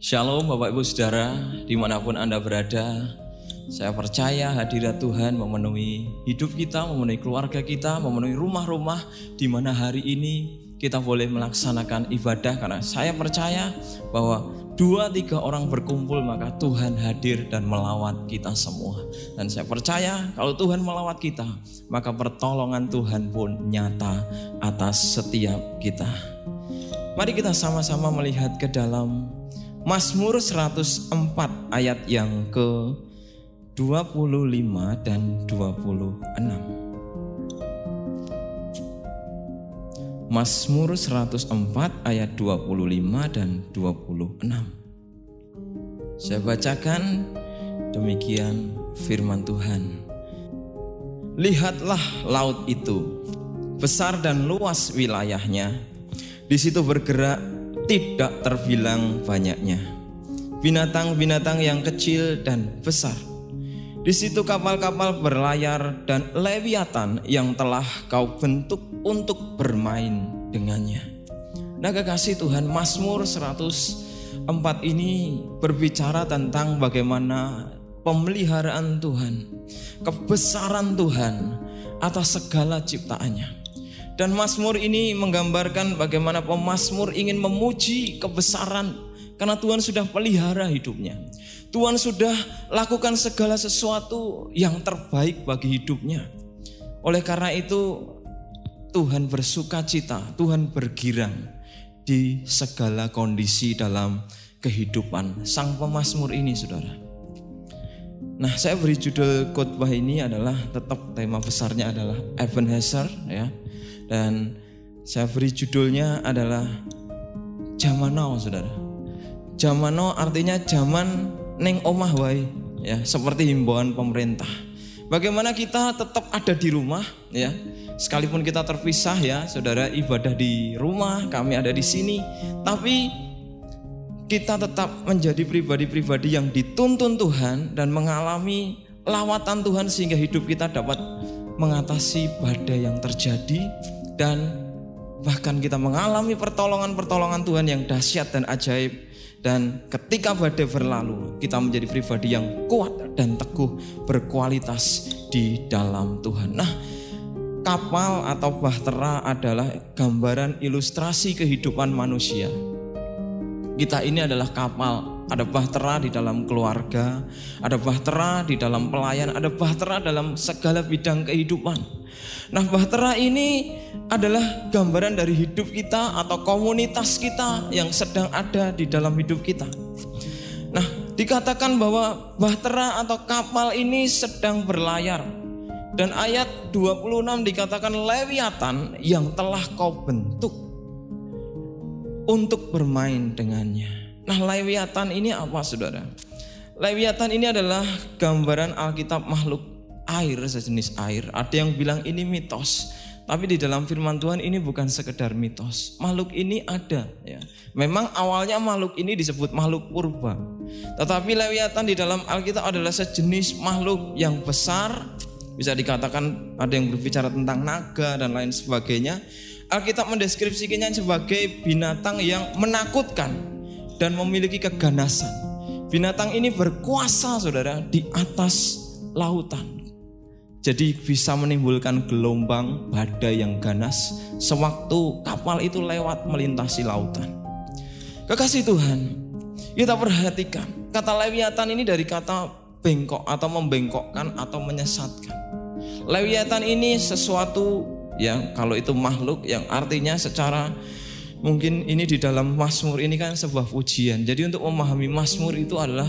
Shalom Bapak Ibu Saudara, di mana pun Anda berada. Saya percaya hadirat Tuhan memenuhi hidup kita, memenuhi keluarga kita, memenuhi rumah-rumah di mana hari ini kita boleh melaksanakan ibadah karena saya percaya bahwa dua tiga orang berkumpul maka Tuhan hadir dan melawat kita semua. Dan saya percaya kalau Tuhan melawat kita maka pertolongan Tuhan pun nyata atas setiap kita. Mari kita sama-sama melihat ke dalam Mazmur 104 ayat yang ke 25 dan 26. Mazmur 104 ayat 25 dan 26. Saya bacakan demikian firman Tuhan. Lihatlah laut itu, besar dan luas wilayahnya. Di situ bergerak tidak terbilang banyaknya. Binatang-binatang yang kecil dan besar. Di situ kapal-kapal berlayar dan lewiatan yang telah kau bentuk untuk bermain dengannya. Nah kekasih Tuhan Mazmur 104 ini berbicara tentang bagaimana pemeliharaan Tuhan, kebesaran Tuhan atas segala ciptaannya. Dan Mazmur ini menggambarkan bagaimana pemazmur ingin memuji kebesaran karena Tuhan sudah pelihara hidupnya. Tuhan sudah lakukan segala sesuatu yang terbaik bagi hidupnya. Oleh karena itu Tuhan bersuka cita, Tuhan bergirang di segala kondisi dalam kehidupan sang pemazmur ini saudara. Nah saya beri judul khotbah ini adalah tetap tema besarnya adalah Ebenezer ya dan saya beri judulnya adalah Zaman Now, saudara. Zaman Now artinya zaman neng omah wai, ya seperti himbauan pemerintah. Bagaimana kita tetap ada di rumah, ya sekalipun kita terpisah ya, saudara ibadah di rumah, kami ada di sini, tapi kita tetap menjadi pribadi-pribadi yang dituntun Tuhan dan mengalami lawatan Tuhan sehingga hidup kita dapat mengatasi badai yang terjadi dan bahkan kita mengalami pertolongan-pertolongan Tuhan yang dahsyat dan ajaib dan ketika badai berlalu kita menjadi pribadi yang kuat dan teguh berkualitas di dalam Tuhan. Nah, kapal atau bahtera adalah gambaran ilustrasi kehidupan manusia. Kita ini adalah kapal, ada bahtera di dalam keluarga, ada bahtera di dalam pelayan, ada bahtera dalam segala bidang kehidupan. Nah, bahtera ini adalah gambaran dari hidup kita atau komunitas kita yang sedang ada di dalam hidup kita. Nah, dikatakan bahwa bahtera atau kapal ini sedang berlayar. Dan ayat 26 dikatakan lewiatan yang telah kau bentuk untuk bermain dengannya. Nah, lewiatan ini apa Saudara? Lewiatan ini adalah gambaran Alkitab makhluk air, sejenis air. Ada yang bilang ini mitos. Tapi di dalam firman Tuhan ini bukan sekedar mitos. Makhluk ini ada ya. Memang awalnya makhluk ini disebut makhluk purba. Tetapi lewiatan di dalam Alkitab adalah sejenis makhluk yang besar. Bisa dikatakan ada yang berbicara tentang naga dan lain sebagainya. Alkitab mendeskripsikannya sebagai binatang yang menakutkan dan memiliki keganasan. Binatang ini berkuasa saudara di atas lautan. Jadi bisa menimbulkan gelombang badai yang ganas sewaktu kapal itu lewat melintasi lautan. Kekasih Tuhan, kita perhatikan kata lewiatan ini dari kata bengkok atau membengkokkan atau menyesatkan. Lewiatan ini sesuatu yang kalau itu makhluk yang artinya secara mungkin ini di dalam Mazmur ini kan sebuah pujian. Jadi untuk memahami Mazmur itu adalah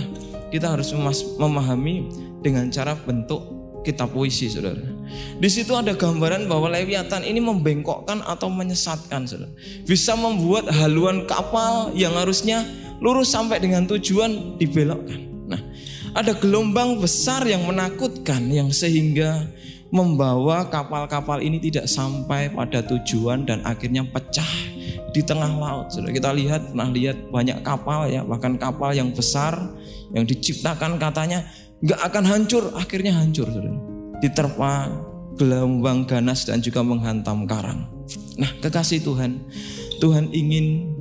kita harus memahami dengan cara bentuk kitab puisi saudara. Di situ ada gambaran bahwa Lewiatan ini membengkokkan atau menyesatkan saudara. Bisa membuat haluan kapal yang harusnya lurus sampai dengan tujuan dibelokkan. Nah, ada gelombang besar yang menakutkan yang sehingga membawa kapal-kapal ini tidak sampai pada tujuan dan akhirnya pecah di tengah laut. Sudah kita lihat, pernah lihat banyak kapal ya, bahkan kapal yang besar yang diciptakan katanya nggak akan hancur, akhirnya hancur, saudara. Diterpa gelombang ganas dan juga menghantam karang. Nah, kekasih Tuhan, Tuhan ingin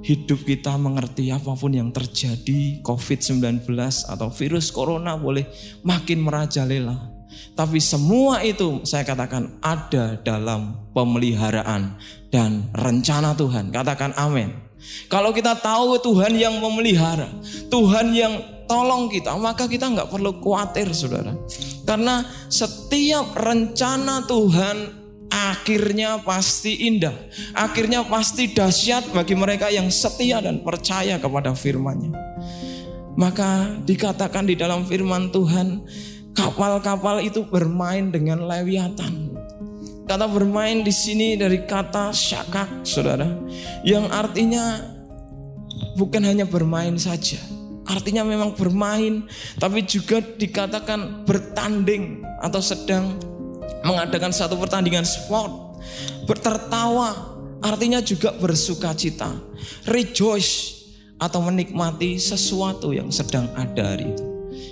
hidup kita mengerti apa pun yang terjadi, COVID-19 atau virus corona boleh makin merajalela. Tapi semua itu saya katakan ada dalam pemeliharaan dan rencana Tuhan. Katakan amin. Kalau kita tahu Tuhan yang memelihara, Tuhan yang tolong kita, maka kita nggak perlu khawatir saudara. Karena setiap rencana Tuhan akhirnya pasti indah. Akhirnya pasti dahsyat bagi mereka yang setia dan percaya kepada firman-Nya. Maka dikatakan di dalam firman Tuhan, kapal-kapal itu bermain dengan lewiatan. Kata bermain di sini dari kata syakak, saudara, yang artinya bukan hanya bermain saja, artinya memang bermain, tapi juga dikatakan bertanding atau sedang mengadakan satu pertandingan sport, bertertawa, artinya juga bersuka cita, rejoice atau menikmati sesuatu yang sedang ada hari itu.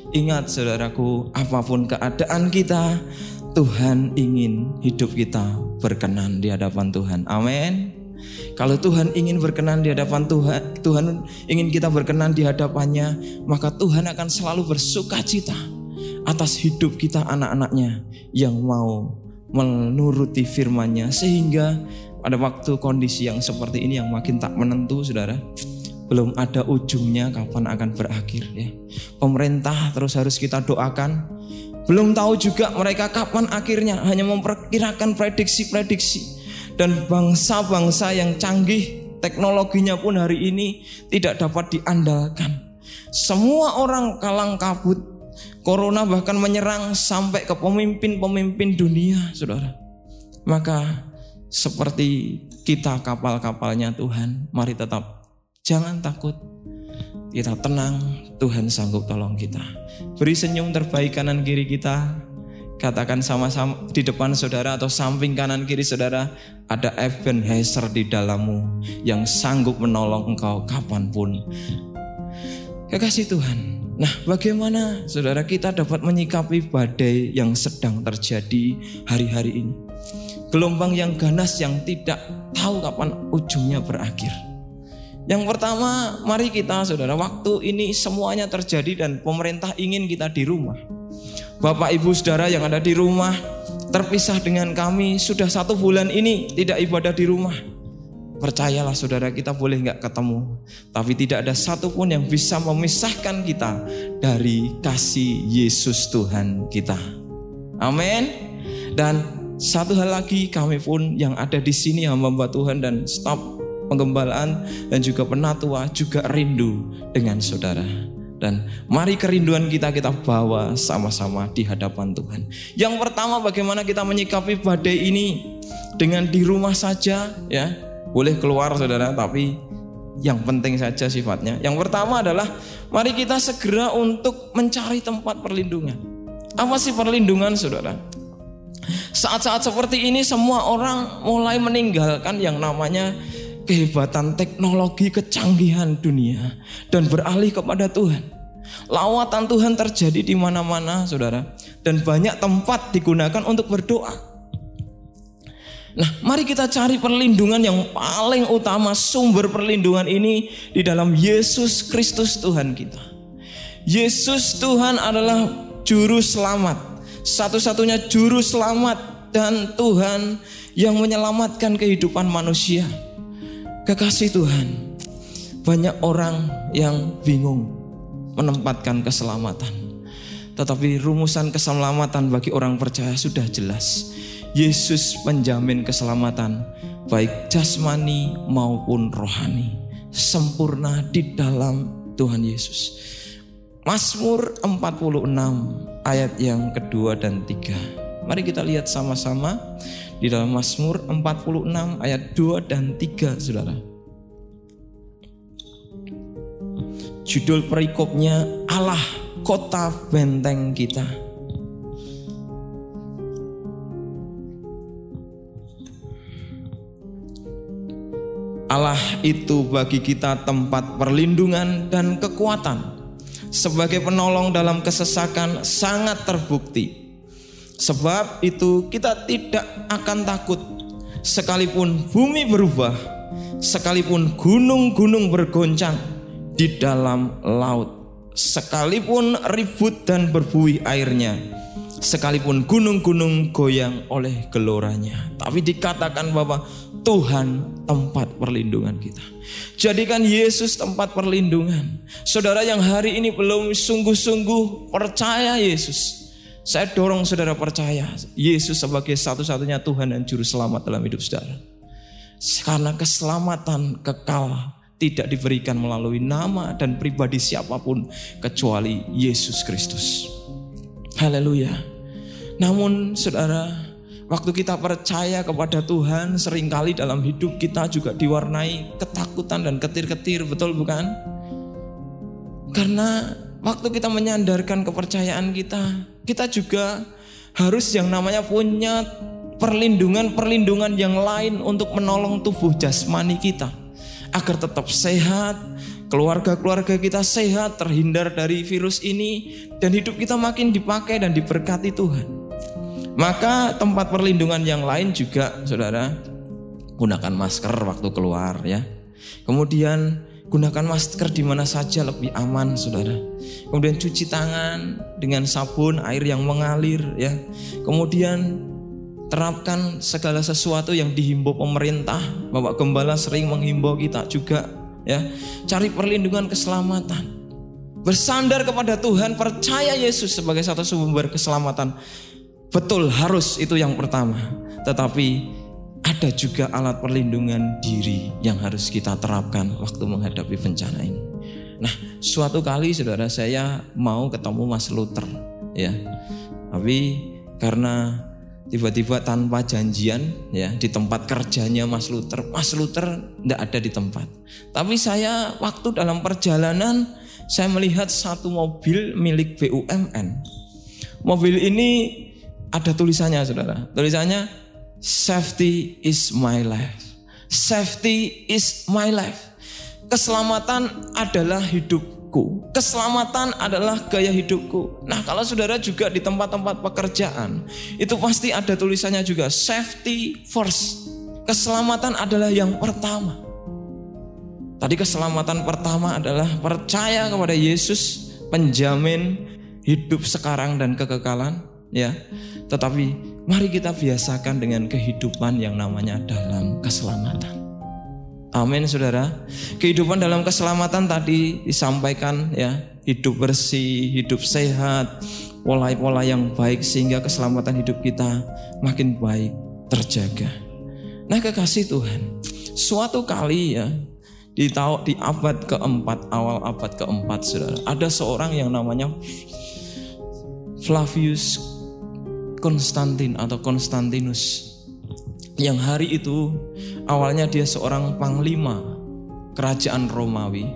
Ingat saudaraku, apa pun keadaan kita, Tuhan ingin hidup kita berkenan di hadapan Tuhan. Amin. Kalau Tuhan ingin berkenan di hadapan Tuhan, Tuhan ingin kita berkenan di hadapannya, maka Tuhan akan selalu bersuka cita atas hidup kita anak-anaknya yang mau menuruti firman-Nya sehingga pada waktu kondisi yang seperti ini yang makin tak menentu saudara belum ada ujungnya kapan akan berakhir ya pemerintah terus harus kita doakan belum tahu juga mereka kapan akhirnya hanya memperkirakan prediksi-prediksi dan bangsa-bangsa yang canggih teknologinya pun hari ini tidak dapat diandalkan semua orang kalang kabut Corona bahkan menyerang sampai ke pemimpin-pemimpin dunia, saudara. Maka seperti kita kapal-kapalnya Tuhan, mari tetap jangan takut. Kita tenang, Tuhan sanggup tolong kita. Beri senyum terbaik kanan kiri kita. Katakan sama-sama di depan saudara atau samping kanan kiri saudara, ada Ebenezer di dalammu yang sanggup menolong engkau kapan pun. Kekasih Tuhan, Nah, bagaimana saudara kita dapat menyikapi badai yang sedang terjadi hari-hari ini? Gelombang yang ganas yang tidak tahu kapan ujungnya berakhir. Yang pertama, mari kita saudara, waktu ini semuanya terjadi dan pemerintah ingin kita di rumah. Bapak ibu saudara yang ada di rumah, terpisah dengan kami sudah satu bulan ini tidak ibadah di rumah Percayalah saudara kita boleh nggak ketemu, tapi tidak ada satupun yang bisa memisahkan kita dari kasih Yesus Tuhan kita. Amin. Dan satu hal lagi kami pun yang ada di sini hamba Tuhan dan staf penggembalaan dan juga penatua juga rindu dengan saudara. Dan mari kerinduan kita kita bawa sama-sama di hadapan Tuhan. Yang pertama bagaimana kita menyikapi badai ini dengan di rumah saja ya boleh keluar saudara, tapi yang penting saja sifatnya. Yang pertama adalah mari kita segera untuk mencari tempat perlindungan. Apa sih perlindungan saudara? Saat-saat seperti ini semua orang mulai meninggalkan yang namanya kehebatan teknologi kecanggihan dunia dan beralih kepada Tuhan. Lawatan Tuhan terjadi di mana-mana, saudara, dan banyak tempat digunakan untuk berdoa. Nah, mari kita cari perlindungan yang paling utama, sumber perlindungan ini di dalam Yesus Kristus Tuhan kita. Yesus Tuhan adalah juru selamat, satu-satunya juru selamat dan Tuhan yang menyelamatkan kehidupan manusia. Kekasih Tuhan, banyak orang yang bingung menempatkan keselamatan. Tetapi rumusan keselamatan bagi orang percaya sudah jelas Yesus menjamin keselamatan baik jasmani maupun rohani sempurna di dalam Tuhan Yesus. Mazmur 46 ayat yang kedua dan tiga. Mari kita lihat sama-sama di dalam Mazmur 46 ayat 2 dan 3 Saudara. Judul perikopnya Allah kota benteng kita. Allah itu bagi kita tempat perlindungan dan kekuatan. Sebagai penolong dalam kesesakan sangat terbukti. Sebab itu kita tidak akan takut sekalipun bumi berubah, sekalipun gunung-gunung bergoncang di dalam laut, sekalipun ribut dan berbuih airnya, sekalipun gunung-gunung goyang oleh geloranya. Tapi dikatakan bahwa Tuhan tempat perlindungan kita. Jadikan Yesus tempat perlindungan. Saudara yang hari ini belum sungguh-sungguh percaya Yesus. Saya dorong saudara percaya Yesus sebagai satu-satunya Tuhan dan Juru Selamat dalam hidup saudara. Karena keselamatan kekal tidak diberikan melalui nama dan pribadi siapa pun kecuali Yesus Kristus. Haleluya. Namun saudara, waktu kita percaya kepada Tuhan, sering kali dalam hidup kita juga diwarnai ketakutan dan ketir-ketir, betul bukan? Karena waktu kita menyandarkan kepercayaan kita, kita juga harus yang namanya punya perlindungan-perlindungan yang lain untuk menolong tubuh jasmani kita agar tetap sehat, keluarga-keluarga kita sehat, terhindar dari virus ini, dan hidup kita makin dipakai dan diberkati Tuhan. Maka tempat perlindungan yang lain juga, saudara, gunakan masker waktu keluar ya. Kemudian gunakan masker di mana saja lebih aman, saudara. Kemudian cuci tangan dengan sabun air yang mengalir ya. Kemudian terapkan segala sesuatu yang dihimbau pemerintah. Bapak Gembala sering menghimbau kita juga ya. Cari perlindungan keselamatan. Bersandar kepada Tuhan, percaya Yesus sebagai satu sumber keselamatan. Betul harus itu yang pertama. Tetapi ada juga alat perlindungan diri yang harus kita terapkan waktu menghadapi bencana ini. Nah, suatu kali saudara saya mau ketemu Mas Luther ya. Tapi karena tiba-tiba tanpa janjian ya di tempat kerjanya Mas Luther. Mas Luther tidak ada di tempat. Tapi saya waktu dalam perjalanan saya melihat satu mobil milik BUMN. Mobil ini ada tulisannya saudara. Tulisannya safety is my life. Safety is my life. Keselamatan adalah hidupku. Keselamatan adalah gaya hidupku. Nah, kalau saudara juga di tempat-tempat pekerjaan, itu pasti ada tulisannya juga safety first. Keselamatan adalah yang pertama. Tadi keselamatan pertama adalah percaya kepada Yesus, penjamin hidup sekarang dan kekekalan, ya. Tetapi mari kita biasakan dengan kehidupan yang namanya dalam keselamatan. Amin saudara. Kehidupan dalam keselamatan tadi disampaikan ya, hidup bersih, hidup sehat, pola-pola yang baik sehingga keselamatan hidup kita makin baik terjaga. Nah kekasih Tuhan, suatu kali ya di di abad keempat awal abad keempat saudara ada seorang yang namanya Flavius Konstantin atau Konstantinus. Yang hari itu awalnya dia seorang panglima kerajaan Romawi.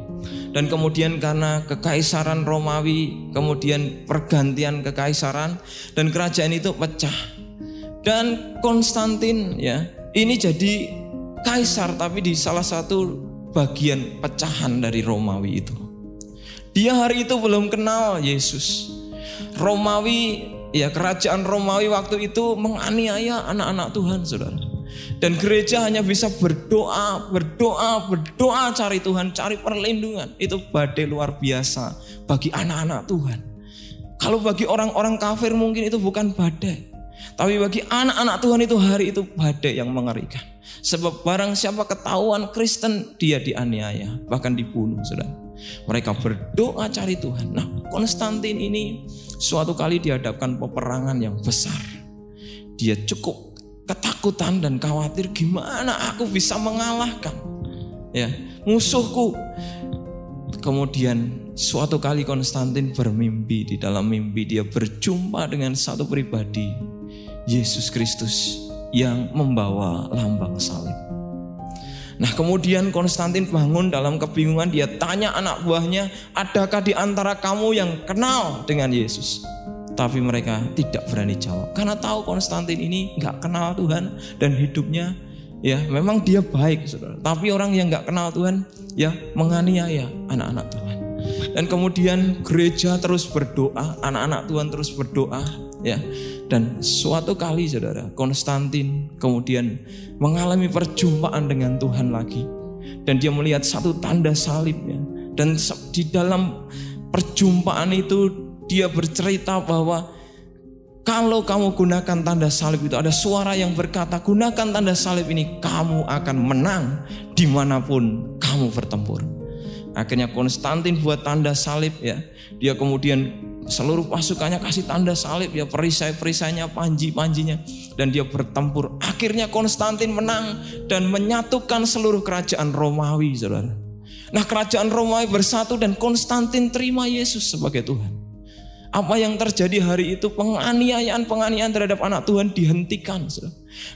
Dan kemudian karena kekaisaran Romawi kemudian pergantian kekaisaran dan kerajaan itu pecah. Dan Konstantin ya ini jadi kaisar tapi di salah satu bagian pecahan dari Romawi itu. Dia hari itu belum kenal Yesus. Romawi Ya kerajaan Romawi waktu itu menganiaya anak-anak Tuhan saudara. Dan gereja hanya bisa berdoa, berdoa, berdoa cari Tuhan, cari perlindungan. Itu badai luar biasa bagi anak-anak Tuhan. Kalau bagi orang-orang kafir mungkin itu bukan badai. Tapi bagi anak-anak Tuhan itu hari itu badai yang mengerikan. Sebab barang siapa ketahuan Kristen dia dianiaya, bahkan dibunuh saudara. Mereka berdoa cari Tuhan. Nah Konstantin ini suatu kali dihadapkan peperangan yang besar. Dia cukup ketakutan dan khawatir gimana aku bisa mengalahkan ya musuhku. Kemudian suatu kali Konstantin bermimpi di dalam mimpi dia berjumpa dengan satu pribadi Yesus Kristus yang membawa lambang salib. Nah kemudian Konstantin bangun dalam kebingungan dia tanya anak buahnya adakah di antara kamu yang kenal dengan Yesus? Tapi mereka tidak berani jawab karena tahu Konstantin ini nggak kenal Tuhan dan hidupnya ya memang dia baik saudara. Tapi orang yang nggak kenal Tuhan ya menganiaya anak-anak Tuhan. Dan kemudian gereja terus berdoa, anak-anak Tuhan terus berdoa ya. Dan suatu kali saudara, Konstantin kemudian mengalami perjumpaan dengan Tuhan lagi. dan dia melihat satu tanda salibnya dan di dalam perjumpaan itu dia bercerita bahwa kalau kamu gunakan tanda salib itu ada suara yang berkata gunakan tanda salib ini kamu akan menang di mana pun kamu bertempur. Akhirnya Konstantin buat tanda salib ya. Dia kemudian seluruh pasukannya kasih tanda salib ya perisai-perisainya, panji-panjinya dan dia bertempur. Akhirnya Konstantin menang dan menyatukan seluruh kerajaan Romawi, Saudara. Nah, kerajaan Romawi bersatu dan Konstantin terima Yesus sebagai Tuhan apa yang terjadi hari itu penganiayaan-penganiayaan terhadap anak Tuhan dihentikan.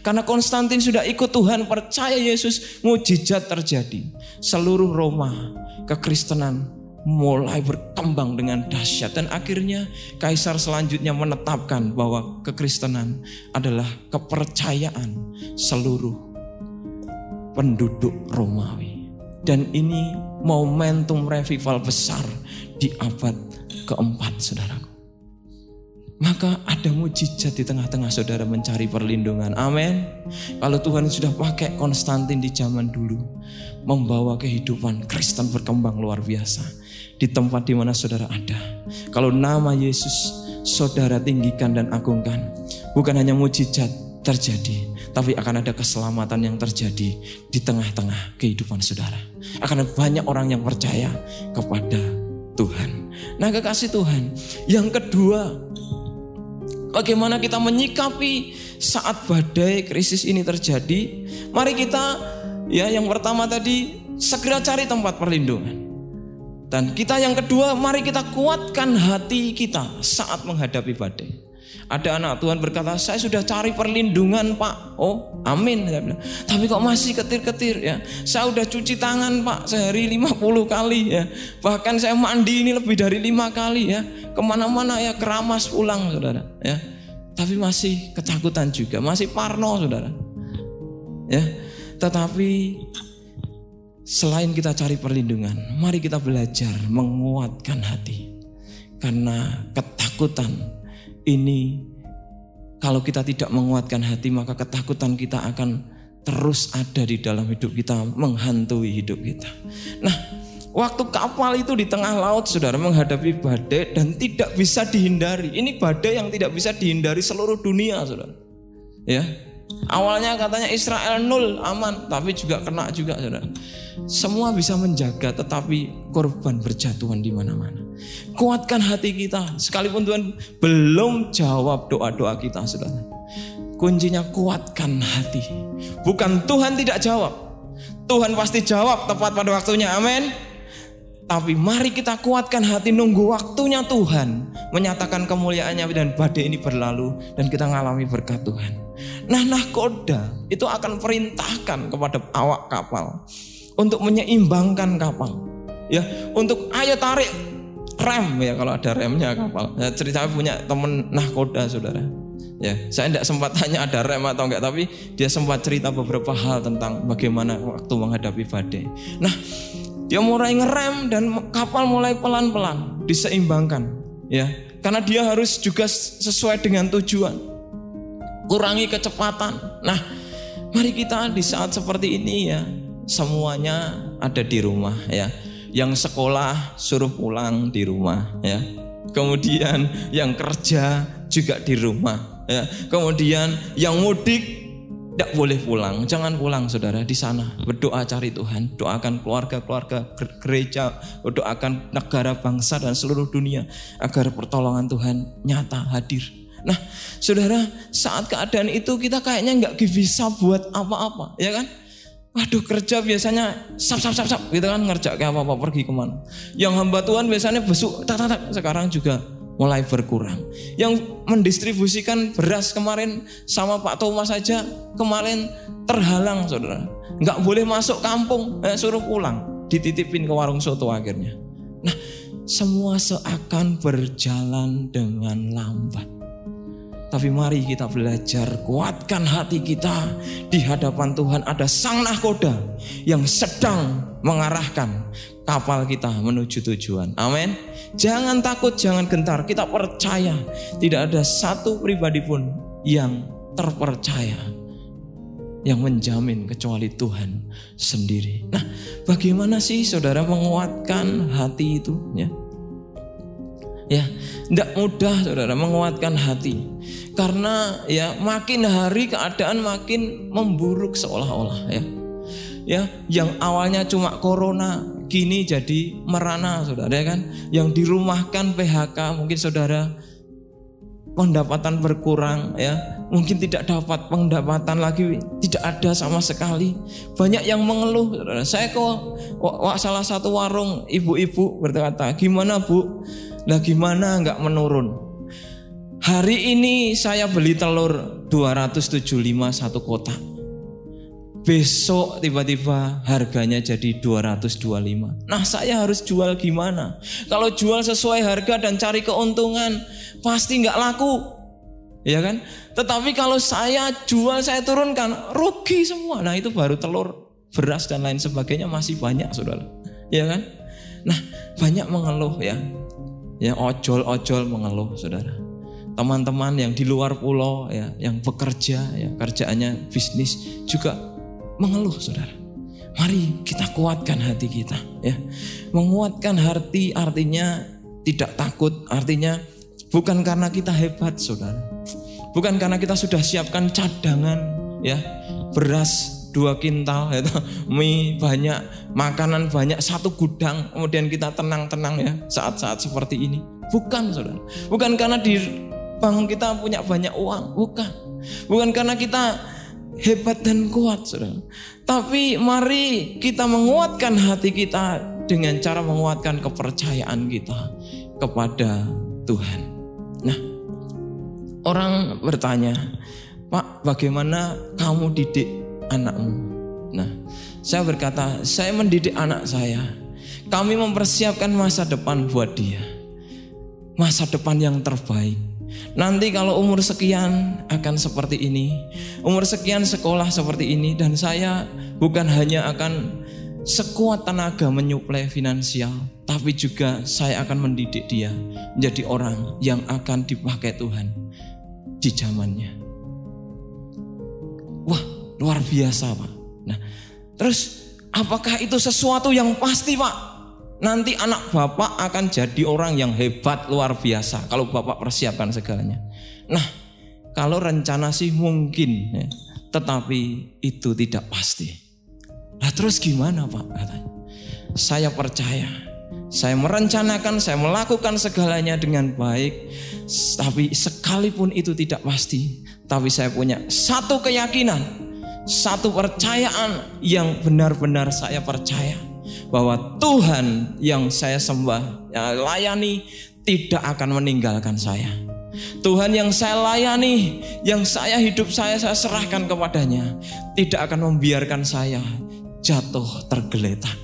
Karena Konstantin sudah ikut Tuhan, percaya Yesus, mujizat terjadi. Seluruh Roma, kekristenan mulai berkembang dengan dahsyat dan akhirnya kaisar selanjutnya menetapkan bahwa kekristenan adalah kepercayaan seluruh penduduk Romawi. Dan ini momentum revival besar di abad keempat saudaraku. Maka ada mujizat di tengah-tengah saudara mencari perlindungan. Amin. Kalau Tuhan sudah pakai Konstantin di zaman dulu. Membawa kehidupan Kristen berkembang luar biasa. Di tempat di mana saudara ada. Kalau nama Yesus saudara tinggikan dan agungkan. Bukan hanya mujizat terjadi. Tapi akan ada keselamatan yang terjadi di tengah-tengah kehidupan saudara. Akan ada banyak orang yang percaya kepada Tuhan. Nah kekasih Tuhan. Yang kedua, bagaimana kita menyikapi saat badai krisis ini terjadi? Mari kita ya yang pertama tadi segera cari tempat perlindungan. Dan kita yang kedua, mari kita kuatkan hati kita saat menghadapi badai. Ada anak Tuhan berkata, saya sudah cari perlindungan pak. Oh amin. Tapi kok masih ketir-ketir ya. Saya sudah cuci tangan pak sehari 50 kali ya. Bahkan saya mandi ini lebih dari lima kali ya. Ke mana-mana ya keramas pulang saudara ya. Tapi masih ketakutan juga. Masih parno saudara. Ya. Tetapi selain kita cari perlindungan, mari kita belajar menguatkan hati. Karena ketakutan ini kalau kita tidak menguatkan hati maka ketakutan kita akan terus ada di dalam hidup kita, menghantui hidup kita. Nah, waktu kapal itu di tengah laut saudara menghadapi badai dan tidak bisa dihindari. Ini badai yang tidak bisa dihindari seluruh dunia saudara. Ya, awalnya katanya Israel nol aman, tapi juga kena juga saudara. Semua bisa menjaga tetapi korban berjatuhan di mana-mana. Kuatkan hati kita sekalipun Tuhan belum jawab doa-doa kita Saudara. Kuncinya kuatkan hati. Bukan Tuhan tidak jawab. Tuhan pasti jawab tepat pada waktunya. Amin. Tapi mari kita kuatkan hati nunggu waktunya Tuhan menyatakan kemuliaannya dan badai ini berlalu dan kita ngalami berkat Tuhan. Nah nahkoda itu akan perintahkan kepada awak kapal untuk menyeimbangkan kapal. Ya, untuk ayo tarik rem ya kalau ada remnya kapal. Ya, ceritanya punya temen nahkoda saudara. Ya, saya tidak sempat tanya ada rem atau enggak, tapi dia sempat cerita beberapa hal tentang bagaimana waktu menghadapi badai. Nah, dia mulai ngerem dan kapal mulai pelan-pelan diseimbangkan, ya, karena dia harus juga sesuai dengan tujuan. Kurangi kecepatan. Nah, mari kita di saat seperti ini ya, semuanya ada di rumah ya. Yang sekolah suruh pulang di rumah ya. Kemudian yang kerja juga di rumah ya. Kemudian yang mudik tidak boleh pulang, jangan pulang saudara di sana berdoa cari Tuhan, doakan keluarga-keluarga gereja, doakan negara bangsa dan seluruh dunia agar pertolongan Tuhan nyata hadir. Nah, saudara, saat keadaan itu kita kayaknya nggak bisa buat apa-apa, ya kan? Waduh kerja biasanya sap sap sap sap gitu kan ngerja kayak apa apa pergi ke mana. Yang hamba Tuhan biasanya besuk tak tak tak sekarang juga mulai berkurang. Yang mendistribusikan beras kemarin sama Pak Thomas saja kemarin terhalang saudara. Nggak boleh masuk kampung, eh, suruh pulang, dititipin ke warung soto akhirnya. Nah semua seakan berjalan dengan lambat. Tapi mari kita belajar kuatkan hati kita di hadapan Tuhan ada sang nahkoda yang sedang mengarahkan kapal kita menuju tujuan. Amin. Jangan takut, jangan gentar. Kita percaya tidak ada satu pribadi pun yang terpercaya. yang menjamin kecuali Tuhan sendiri. Nah, bagaimana sih saudara menguatkan hati itu? Ya, ya, tidak mudah saudara menguatkan hati, karena ya makin hari keadaan makin memburuk seolah-olah ya. Ya, yang awalnya cuma corona, kini jadi merana saudara ya kan. Yang dirumahkan PHK mungkin saudara pendapatan berkurang ya. Mungkin tidak dapat pendapatan lagi tidak ada sama sekali. Banyak yang mengeluh saya kok salah satu warung ibu-ibu berkata gimana bu lah gimana nggak menurun hari ini saya beli telur 275 satu kotak besok tiba-tiba harganya jadi 225. Nah saya harus jual gimana? Kalau jual sesuai harga dan cari keuntungan pasti nggak laku. Ya kan? Tetapi kalau saya jual saya turunkan rugi semua. Nah itu baru telur, beras dan lain sebagainya masih banyak saudara. Ya kan? Nah banyak mengeluh ya. Ya ojol-ojol mengeluh saudara teman-teman yang di luar pulau ya yang bekerja ya kerjaannya bisnis juga mengeluh saudara. Mari kita kuatkan hati kita ya. Menguatkan hati artinya tidak takut, artinya bukan karena kita hebat saudara. Bukan karena kita sudah siapkan cadangan ya, beras dua kintal ya, mie banyak, makanan banyak, satu gudang, kemudian kita tenang-tenang ya saat-saat seperti ini. Bukan saudara. Bukan karena di bank kita punya banyak uang, bukan. Bukan karena kita hebat dan kuat, saudara. Tapi mari kita menguatkan hati kita dengan cara menguatkan kepercayaan kita kepada Tuhan. Nah, orang bertanya, Pak, bagaimana kamu didik anakmu? Nah, saya berkata, saya mendidik anak saya. Kami mempersiapkan masa depan buat dia. Masa depan yang terbaik Nanti kalau umur sekian akan seperti ini, umur sekian sekolah seperti ini dan saya bukan hanya akan sekuat tenaga menyuplai finansial, tapi juga saya akan mendidik dia menjadi orang yang akan dipakai Tuhan di zamannya. Wah, luar biasa, Pak. Nah, terus apakah itu sesuatu yang pasti, Pak? Nanti anak bapak akan jadi orang yang hebat luar biasa kalau bapak persiapkan segalanya. Nah, kalau rencana sih mungkin, ya, tetapi itu tidak pasti. Nah terus gimana pak? Saya percaya, saya merencanakan, saya melakukan segalanya dengan baik, tapi sekalipun itu tidak pasti, tapi saya punya satu keyakinan, satu percayaan yang benar-benar saya percaya bahwa Tuhan yang saya sembah, yang layani tidak akan meninggalkan saya. Tuhan yang saya layani, yang saya hidup saya saya serahkan kepadanya, tidak akan membiarkan saya jatuh tergeletak.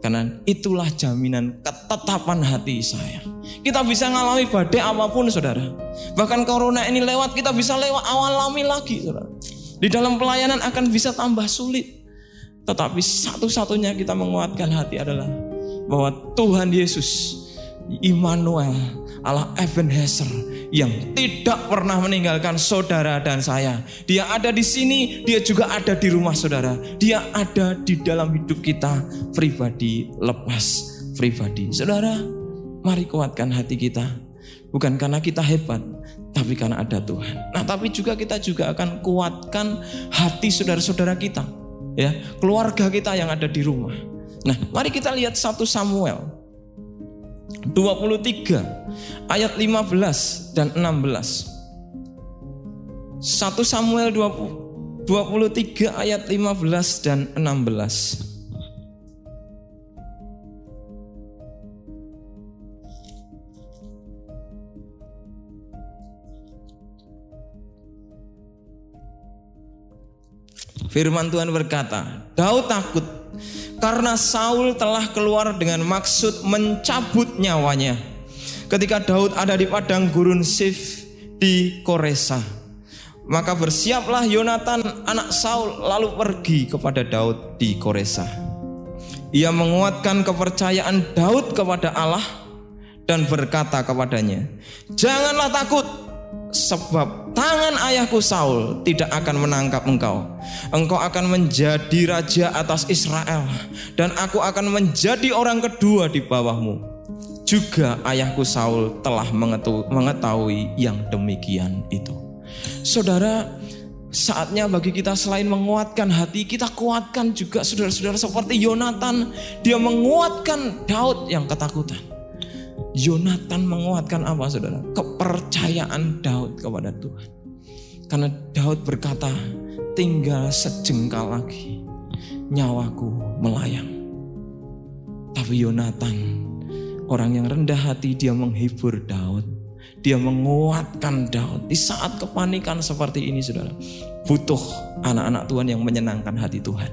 Karena itulah jaminan ketetapan hati saya. Kita bisa ngalami badai apa pun saudara. Bahkan corona ini lewat kita bisa lewat awal lami lagi saudara. Di dalam pelayanan akan bisa tambah sulit. Tetapi satu-satunya kita menguatkan hati adalah bahwa Tuhan Yesus, Immanuel, Allah Ebenezer yang tidak pernah meninggalkan saudara dan saya. Dia ada di sini, dia juga ada di rumah saudara. Dia ada di dalam hidup kita pribadi lepas pribadi. Saudara, mari kuatkan hati kita. Bukan karena kita hebat, tapi karena ada Tuhan. Nah, tapi juga kita juga akan kuatkan hati saudara-saudara kita ya keluarga kita yang ada di rumah. Nah, mari kita lihat 1 Samuel 23 ayat 15 dan 16. 1 Samuel 20, 23 ayat 15 dan 16. Firman Tuhan berkata, Daud takut karena Saul telah keluar dengan maksud mencabut nyawanya. Ketika Daud ada di padang gurun Sif di Koresa, maka bersiaplah Yonatan anak Saul lalu pergi kepada Daud di Koresa. Ia menguatkan kepercayaan Daud kepada Allah dan berkata kepadanya, "Janganlah takut, sebab tangan ayahku Saul tidak akan menangkap engkau. Engkau akan menjadi raja atas Israel dan aku akan menjadi orang kedua di bawahmu. Juga ayahku Saul telah mengetahui yang demikian itu. Saudara, saatnya bagi kita selain menguatkan hati, kita kuatkan juga saudara-saudara seperti Yonatan. Dia menguatkan Daud yang ketakutan. Yonatan menguatkan apa saudara? Kepercayaan Daud kepada Tuhan. Karena Daud berkata, tinggal sejengkal lagi nyawaku melayang. Tapi Yonatan, orang yang rendah hati dia menghibur Daud. Dia menguatkan Daud di saat kepanikan seperti ini saudara. Butuh anak-anak Tuhan yang menyenangkan hati Tuhan.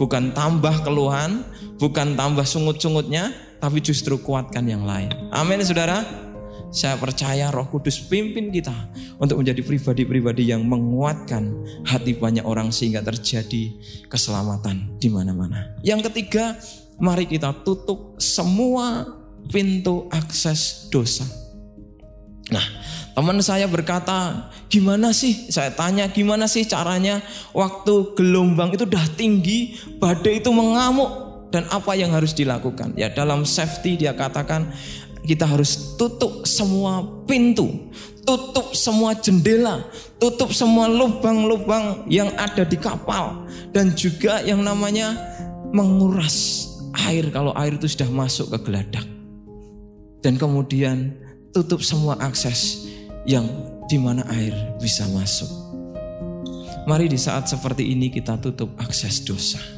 Bukan tambah keluhan, bukan tambah sungut-sungutnya, tapi justru kuatkan yang lain. Amin saudara. Saya percaya roh kudus pimpin kita untuk menjadi pribadi-pribadi yang menguatkan hati banyak orang sehingga terjadi keselamatan di mana-mana. Yang ketiga, mari kita tutup semua pintu akses dosa. Nah, teman saya berkata, gimana sih? Saya tanya, gimana sih caranya waktu gelombang itu udah tinggi, badai itu mengamuk, dan apa yang harus dilakukan. Ya dalam safety dia katakan kita harus tutup semua pintu, tutup semua jendela, tutup semua lubang-lubang yang ada di kapal dan juga yang namanya menguras air kalau air itu sudah masuk ke geladak. Dan kemudian tutup semua akses yang di mana air bisa masuk. Mari di saat seperti ini kita tutup akses dosa.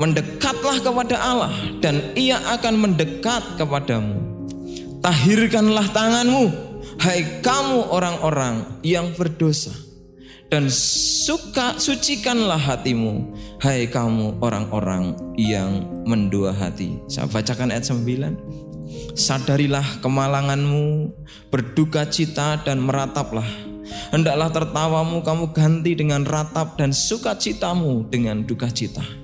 Mendekatlah kepada Allah dan ia akan mendekat kepadamu. Tahirkanlah tanganmu, hai kamu orang-orang yang berdosa. Dan suka sucikanlah hatimu, hai kamu orang-orang yang mendua hati. Saya bacakan ayat 9. Sadarilah kemalanganmu, berduka cita dan merataplah. Hendaklah tertawamu kamu ganti dengan ratap dan sukacitamu dengan duka cita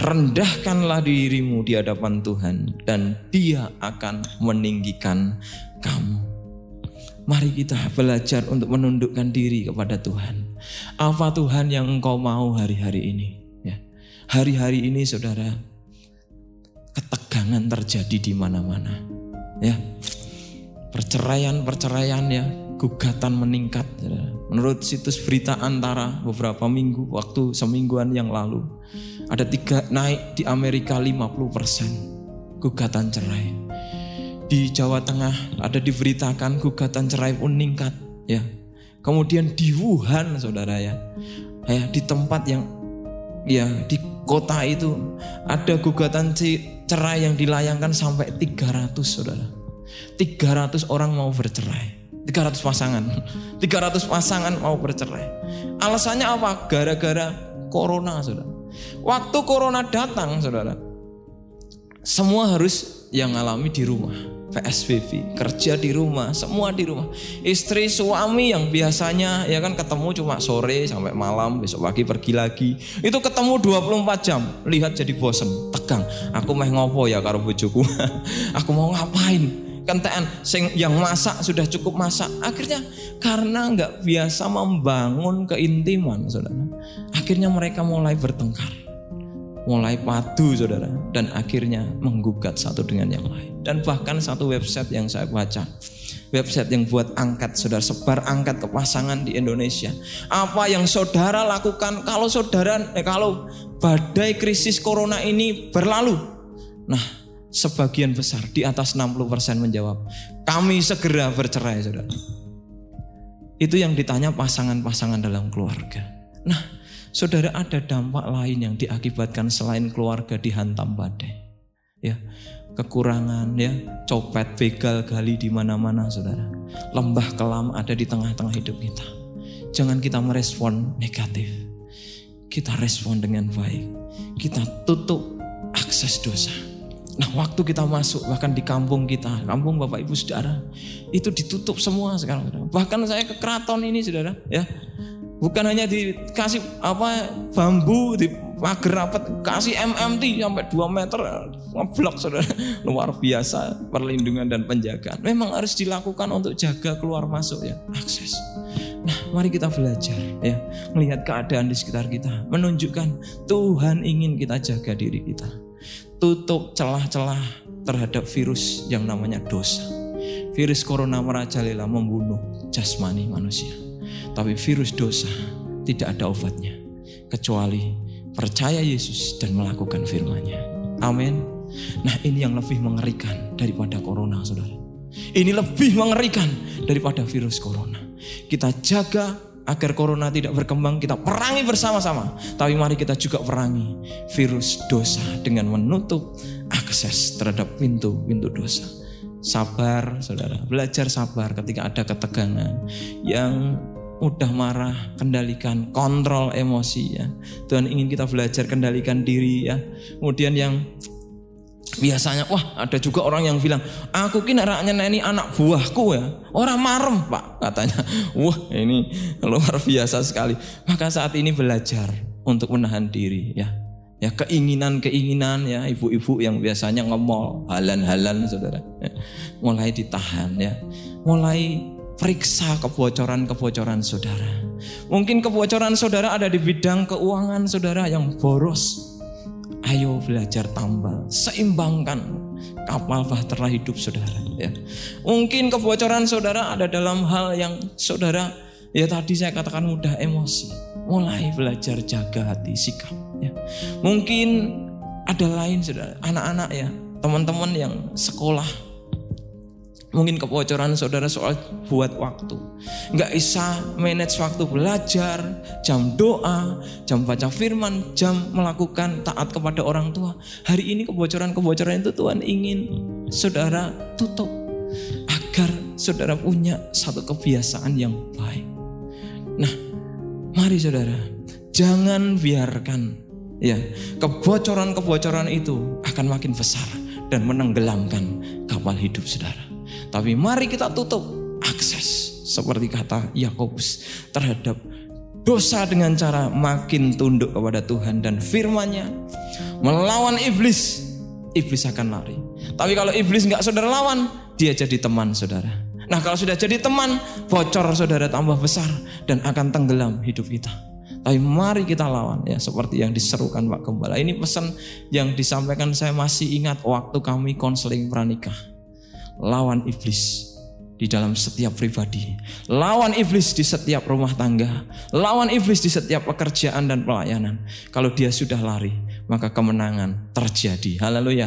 Rendahkanlah dirimu di hadapan Tuhan dan dia akan meninggikan kamu. Mari kita belajar untuk menundukkan diri kepada Tuhan. Apa Tuhan yang engkau mau hari-hari ini? Ya. Hari-hari ini saudara, ketegangan terjadi di mana-mana. Ya. Perceraian-perceraian ya, gugatan meningkat. Menurut situs berita antara beberapa minggu, waktu semingguan yang lalu, ada tiga naik di Amerika 50% gugatan cerai. Di Jawa Tengah ada diberitakan gugatan cerai pun meningkat ya. Kemudian di Wuhan saudara ya, ya di tempat yang ya di kota itu ada gugatan cerai yang dilayangkan sampai 300 saudara. 300 orang mau bercerai. 300 pasangan. 300 pasangan mau bercerai. Alasannya apa? Gara-gara corona, Saudara. Waktu corona datang, Saudara, semua harus yang alami di rumah. PSBB, kerja di rumah, semua di rumah. Istri, suami yang biasanya ya kan ketemu cuma sore sampai malam, besok pagi pergi lagi. Itu ketemu 24 jam, lihat jadi bosen, tegang. Aku mau ngopo ya karo bojoku. Aku mau ngapain? Kentean sing yang masak sudah cukup masak. Akhirnya karena nggak biasa membangun keintiman saudara akhirnya mereka mulai bertengkar mulai padu saudara dan akhirnya menggugat satu dengan yang lain. Dan bahkan satu website yang saya baca website yang buat angkat saudara sebar angkat ke pasangan di Indonesia. Apa yang saudara lakukan kalau saudara eh, kalau badai krisis corona ini berlalu? Nah sebagian besar di atas 60% menjawab, kami segera bercerai, Saudara. Itu yang ditanya pasangan-pasangan dalam keluarga. Nah, Saudara ada dampak lain yang diakibatkan selain keluarga dihantam badai. Ya, kekurangan ya, copet, begal, gali di mana-mana Saudara. Lembah kelam ada di tengah-tengah hidup kita. Jangan kita merespon negatif. kita respon dengan baik. Kita tutup akses dosa. Nah waktu kita masuk bahkan di kampung kita, kampung Bapak Ibu Saudara, itu ditutup semua sekarang. Bahkan saya ke keraton ini Saudara, ya. Bukan hanya dikasih apa bambu di pagar rapat, kasih MMT sampai 2 meter ngeblok Saudara. Luar biasa perlindungan dan penjagaan. Memang harus dilakukan untuk jaga keluar masuk ya, akses. Nah, mari kita belajar ya, melihat keadaan di sekitar kita, menunjukkan Tuhan ingin kita jaga diri kita tutup celah-celah terhadap virus yang namanya dosa. Virus corona merajalela membunuh jasmani manusia. Tapi virus dosa tidak ada obatnya. Kecuali percaya Yesus dan melakukan firman-Nya. Amin. Nah ini yang lebih mengerikan daripada corona saudara. Ini lebih mengerikan daripada virus corona. Kita jaga agar corona tidak berkembang kita perangi bersama-sama. Tapi mari kita juga perangi virus dosa dengan menutup akses terhadap pintu-pintu dosa. Sabar, saudara. Belajar sabar ketika ada ketegangan yang mudah marah, kendalikan, kontrol emosi ya. Tuhan ingin kita belajar kendalikan diri ya. Kemudian yang Biasanya wah ada juga orang yang bilang aku kini raknya ini anak buahku ya orang marem pak katanya. Wah ini luar biasa sekali. Maka saat ini belajar untuk menahan diri ya. Ya keinginan-keinginan ya ibu-ibu yang biasanya ngemol halan-halan saudara ya. mulai ditahan ya. Mulai periksa kebocoran-kebocoran saudara. Mungkin kebocoran saudara ada di bidang keuangan saudara yang boros Ayo belajar tambal, seimbangkan kapal bahtera hidup saudara. Ya. Mungkin kebocoran saudara ada dalam hal yang saudara ya tadi saya katakan mudah emosi. Mulai belajar jaga hati sikap. Ya. Mungkin ada lain saudara, anak-anak ya, teman-teman yang sekolah Mungkin kebocoran saudara soal buat waktu. Nggak bisa manage waktu belajar, jam doa, jam baca firman, jam melakukan taat kepada orang tua. Hari ini kebocoran-kebocoran itu Tuhan ingin saudara tutup. Agar saudara punya satu kebiasaan yang baik. Nah, mari saudara, jangan biarkan ya kebocoran-kebocoran itu akan makin besar dan menenggelamkan kapal hidup saudara. Tapi mari kita tutup akses seperti kata Yakobus terhadap dosa dengan cara makin tunduk kepada Tuhan dan firman-Nya. Melawan iblis iblis akan lari. Tapi kalau iblis nggak saudara lawan dia jadi teman saudara. Nah kalau sudah jadi teman bocor saudara tambah besar dan akan tenggelam hidup kita. Tapi mari kita lawan ya seperti yang diserukan Pak Gembala. Ini pesan yang disampaikan saya masih ingat waktu kami konseling pranikah lawan iblis di dalam setiap pribadi, lawan iblis di setiap rumah tangga, lawan iblis di setiap pekerjaan dan pelayanan. Kalau dia sudah lari, maka kemenangan terjadi. Haleluya.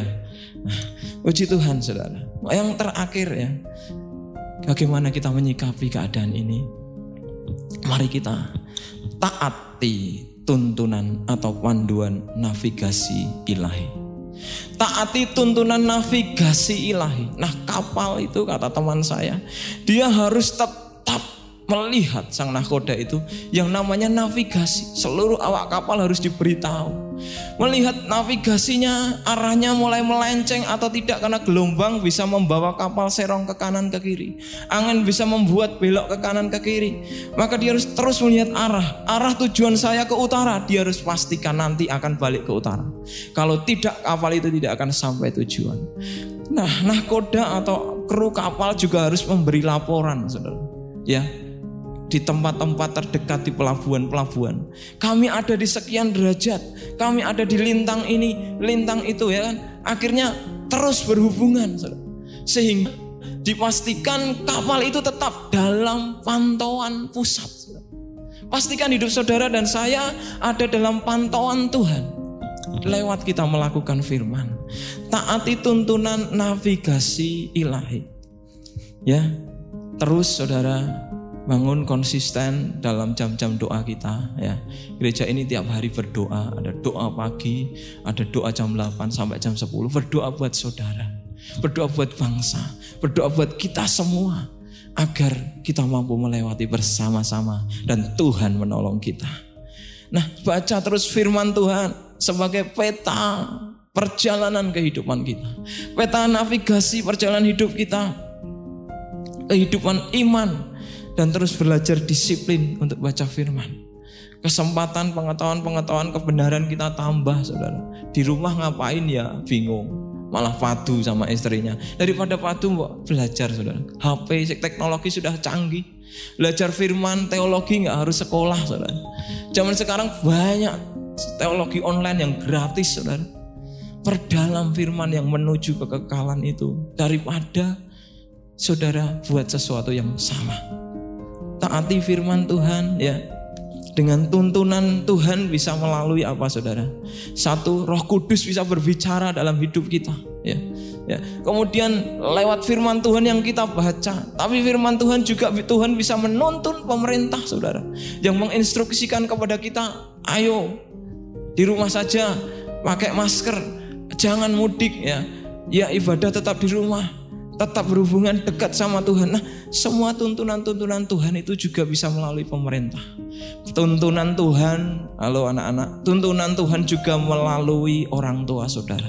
Nah, puji Tuhan, saudara. Yang terakhir ya, bagaimana kita menyikapi keadaan ini? Mari kita taati tuntunan atau panduan navigasi ilahi. Taati tuntunan navigasi ilahi. Nah kapal itu kata teman saya, dia harus tetap melihat sang nakoda itu yang namanya navigasi. Seluruh awak kapal harus diberitahu Melihat navigasinya arahnya mulai melenceng atau tidak karena gelombang bisa membawa kapal serong ke kanan ke kiri. Angin bisa membuat belok ke kanan ke kiri. Maka dia harus terus melihat arah. Arah tujuan saya ke utara, dia harus pastikan nanti akan balik ke utara. Kalau tidak kapal itu tidak akan sampai tujuan. Nah, nahkoda atau kru kapal juga harus memberi laporan, Saudara. Ya, di tempat-tempat terdekat di pelabuhan-pelabuhan. Kami ada di sekian derajat, kami ada di lintang ini, lintang itu ya kan. Akhirnya terus berhubungan sehingga dipastikan kapal itu tetap dalam pantauan pusat. Pastikan hidup saudara dan saya ada dalam pantauan Tuhan. Lewat kita melakukan firman. Taati tuntunan navigasi ilahi. Ya, terus saudara bangun konsisten dalam jam-jam doa kita ya. Gereja ini tiap hari berdoa, ada doa pagi, ada doa jam 8 sampai jam 10, berdoa buat saudara, berdoa buat bangsa, berdoa buat kita semua agar kita mampu melewati bersama-sama dan Tuhan menolong kita. Nah, baca terus firman Tuhan sebagai peta perjalanan kehidupan kita. Peta navigasi perjalanan hidup kita. Kehidupan iman dan terus belajar disiplin untuk baca firman. Kesempatan pengetahuan-pengetahuan kebenaran kita tambah, Saudara. Di rumah ngapain ya bingung malah padu sama istrinya. Daripada padu belajar saudara. HP teknologi sudah canggih. Belajar firman teologi nggak harus sekolah saudara. Zaman sekarang banyak teologi online yang gratis saudara. Perdalam firman yang menuju kekekalan itu daripada saudara buat sesuatu yang salah. Taati firman Tuhan ya dengan tuntunan Tuhan bisa melalui apa saudara? Satu, roh kudus bisa berbicara dalam hidup kita. Ya, ya. Kemudian lewat firman Tuhan yang kita baca. Tapi firman Tuhan juga Tuhan bisa menuntun pemerintah saudara. Yang menginstruksikan kepada kita, ayo di rumah saja pakai masker. Jangan mudik ya. Ya ibadah tetap di rumah tetap berhubungan dekat sama Tuhan. Nah, semua tuntunan-tuntunan Tuhan itu juga bisa melalui pemerintah. Tuntunan Tuhan, halo anak-anak, tuntunan Tuhan juga melalui orang tua saudara.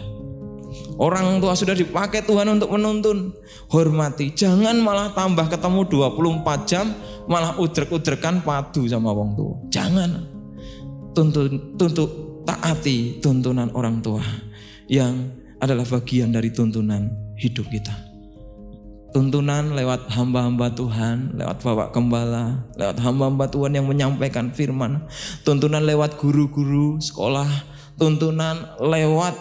Orang tua sudah dipakai Tuhan untuk menuntun. Hormati, jangan malah tambah ketemu 24 jam malah udrek-udrekan padu sama wong tua. Jangan. Tuntun tuntut taati tuntunan orang tua yang adalah bagian dari tuntunan hidup kita tuntunan lewat hamba-hamba Tuhan, lewat Bapak Gembala, lewat hamba-hamba Tuhan yang menyampaikan firman, tuntunan lewat guru-guru sekolah, tuntunan lewat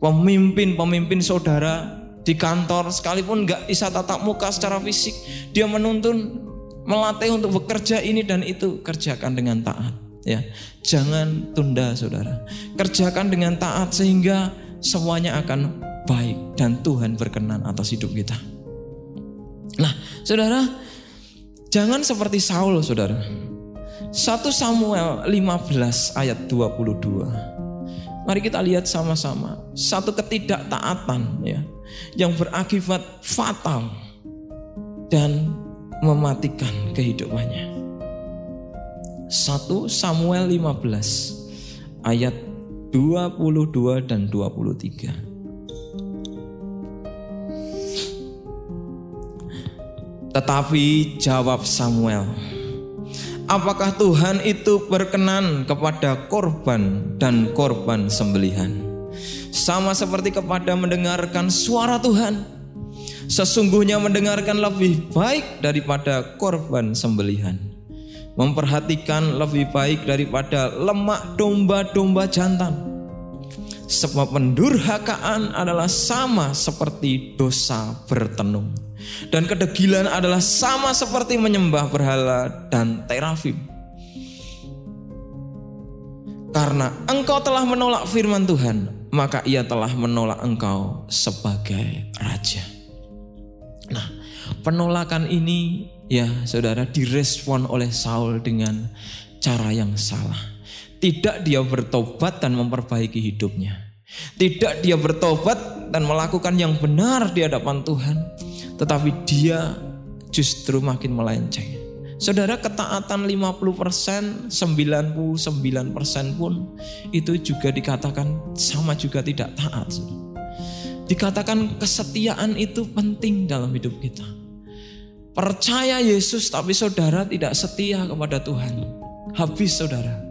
pemimpin-pemimpin saudara di kantor sekalipun nggak bisa tatap muka secara fisik, dia menuntun melatih untuk bekerja ini dan itu kerjakan dengan taat ya. Jangan tunda Saudara. Kerjakan dengan taat sehingga semuanya akan baik dan Tuhan berkenan atas hidup kita. Nah, saudara, jangan seperti Saul, saudara. 1 Samuel 15 ayat 22. Mari kita lihat sama-sama. Satu ketidaktaatan ya yang berakibat fatal dan mematikan kehidupannya. 1 Samuel 15 ayat 22 dan 23. Tetapi jawab Samuel, Apakah Tuhan itu berkenan kepada korban dan korban sembelihan? Sama seperti kepada mendengarkan suara Tuhan. Sesungguhnya mendengarkan lebih baik daripada korban sembelihan. Memperhatikan lebih baik daripada lemak domba-domba jantan. Sebab pendurhakaan adalah sama seperti dosa bertenung dan kedegilan adalah sama seperti menyembah berhala dan terafim. Karena engkau telah menolak firman Tuhan, maka ia telah menolak engkau sebagai raja. Nah, penolakan ini ya saudara direspon oleh Saul dengan cara yang salah. Tidak dia bertobat dan memperbaiki hidupnya. Tidak dia bertobat dan melakukan yang benar di hadapan Tuhan tetapi dia justru makin melenceng. Saudara ketaatan 50%, 99% pun itu juga dikatakan sama juga tidak taat. Dikatakan kesetiaan itu penting dalam hidup kita. Percaya Yesus tapi saudara tidak setia kepada Tuhan. Habis saudara.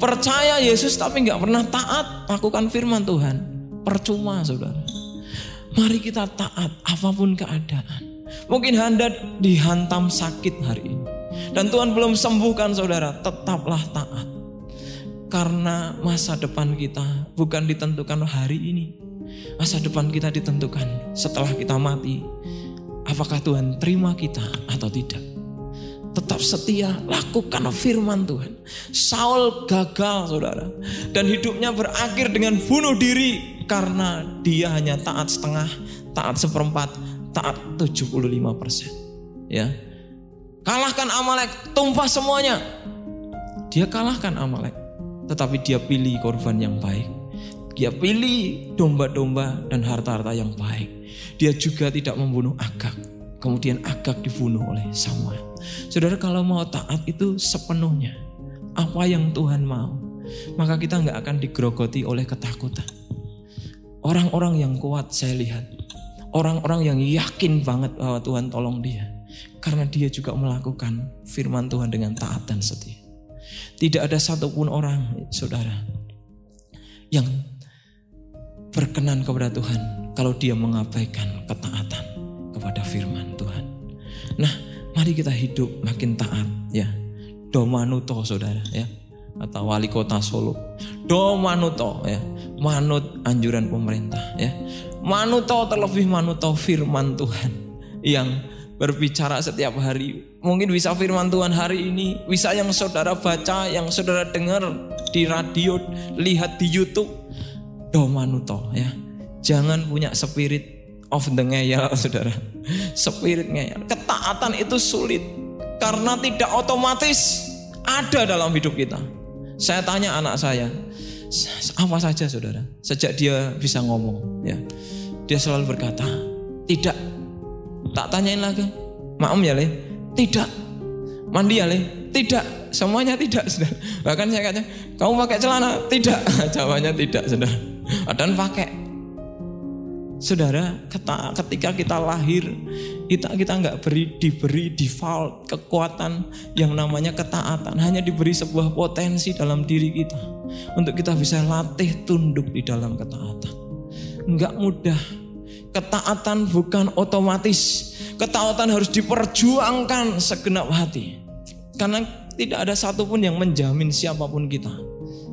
Percaya Yesus tapi nggak pernah taat lakukan firman Tuhan. Percuma saudara. Mari kita taat apa pun keadaan. Mungkin Anda dihantam sakit hari ini. Dan Tuhan belum sembuhkan saudara, tetaplah taat. Karena masa depan kita bukan ditentukan hari ini. Masa depan kita ditentukan setelah kita mati. Apakah Tuhan terima kita atau tidak? Tetap setia, lakukan firman Tuhan. Saul gagal saudara. Dan hidupnya berakhir dengan bunuh diri karena dia hanya taat setengah, taat seperempat, taat 75 persen. Ya, kalahkan Amalek, tumpah semuanya. Dia kalahkan Amalek, tetapi dia pilih korban yang baik. Dia pilih domba-domba dan harta-harta yang baik. Dia juga tidak membunuh Agak. Kemudian Agak dibunuh oleh Samuel. Saudara kalau mau taat itu sepenuhnya. Apa yang Tuhan mau. maka kita nggak akan digerogoti oleh ketakutan. Orang-orang yang kuat saya lihat, orang-orang yang yakin banget bahwa Tuhan tolong dia, karena dia juga melakukan firman Tuhan dengan taat dan setia. Tidak ada satupun orang, saudara, yang berkenan kepada Tuhan kalau dia mengabaikan ketaatan kepada firman Tuhan. Nah, mari kita hidup makin taat ya. Domanuto saudara ya atau wali kota Solo. Domanuto ya, manut anjuran pemerintah ya. Manuto terlebih manuto firman Tuhan yang berbicara setiap hari. Mungkin bisa firman Tuhan hari ini, bisa yang saudara baca, yang saudara dengar di radio, lihat di YouTube. Domanuto ya. Jangan punya spirit of the ngeyel saudara. Spirit ngeyel. Ketaatan itu sulit karena tidak otomatis ada dalam hidup kita. Saya tanya anak saya, apa saja saudara, sejak dia bisa ngomong, ya, dia selalu berkata, tidak. Tak tanyain lagi, maaf ya le, tidak. Mandi ya le, tidak. Semuanya tidak, saudara. Bahkan saya kata, kamu pakai celana? Tidak. Jawabannya tidak, saudara. Dan pakai. Saudara, ketika kita lahir, kita kita nggak beri diberi default kekuatan yang namanya ketaatan, hanya diberi sebuah potensi dalam diri kita untuk kita bisa latih tunduk di dalam ketaatan. Nggak mudah. Ketaatan bukan otomatis. Ketaatan harus diperjuangkan segenap hati. Karena tidak ada satupun yang menjamin siapa pun kita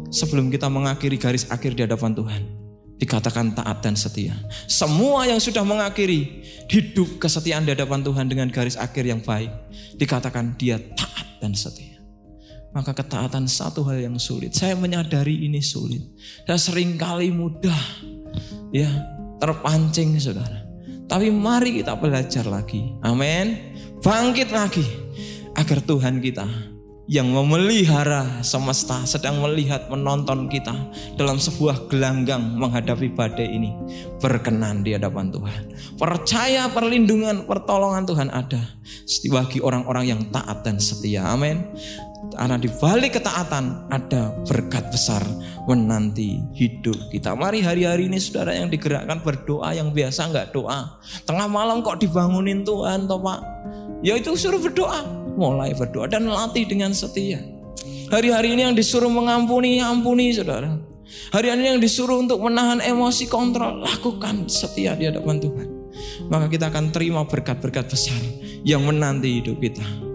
sebelum kita mengakhiri garis akhir di hadapan Tuhan dikatakan taat dan setia. Semua yang sudah mengakhiri hidup kesetiaan di hadapan Tuhan dengan garis akhir yang baik, dikatakan dia taat dan setia. Maka ketaatan satu hal yang sulit. Saya menyadari ini sulit. Saya sering kali mudah ya terpancing saudara. Tapi mari kita belajar lagi. Amin. Bangkit lagi agar Tuhan kita yang memelihara semesta sedang melihat menonton kita dalam sebuah gelanggang menghadapi badai ini berkenan di hadapan Tuhan. Percaya perlindungan pertolongan Tuhan ada bagi orang-orang yang taat dan setia. Amin. Karena di balik ketaatan ada berkat besar menanti hidup kita. Mari hari-hari ini saudara yang digerakkan berdoa yang biasa nggak doa. Tengah malam kok dibangunin Tuhan toh Pak. Ya itu suruh berdoa mulai berdoa dan latih dengan setia. Hari-hari ini yang disuruh mengampuni, ampuni saudara. Hari-hari ini yang disuruh untuk menahan emosi kontrol, lakukan setia di hadapan Tuhan. Maka kita akan terima berkat-berkat besar yang menanti hidup kita.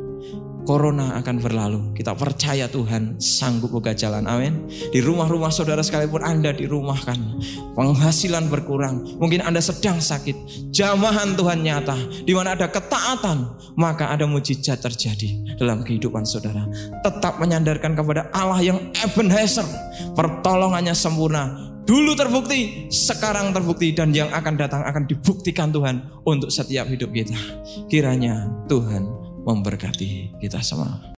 Corona akan berlalu. Kita percaya Tuhan sanggup buka jalan. Amin. Di rumah-rumah saudara sekalipun Anda dirumahkan. Penghasilan berkurang. Mungkin Anda sedang sakit. Jamahan Tuhan nyata. Di mana ada ketaatan. Maka ada mujizat terjadi dalam kehidupan saudara. Tetap menyandarkan kepada Allah yang Ebenezer. Pertolongannya sempurna. Dulu terbukti, sekarang terbukti dan yang akan datang akan dibuktikan Tuhan untuk setiap hidup kita. Kiranya Tuhan memberkati kita semua.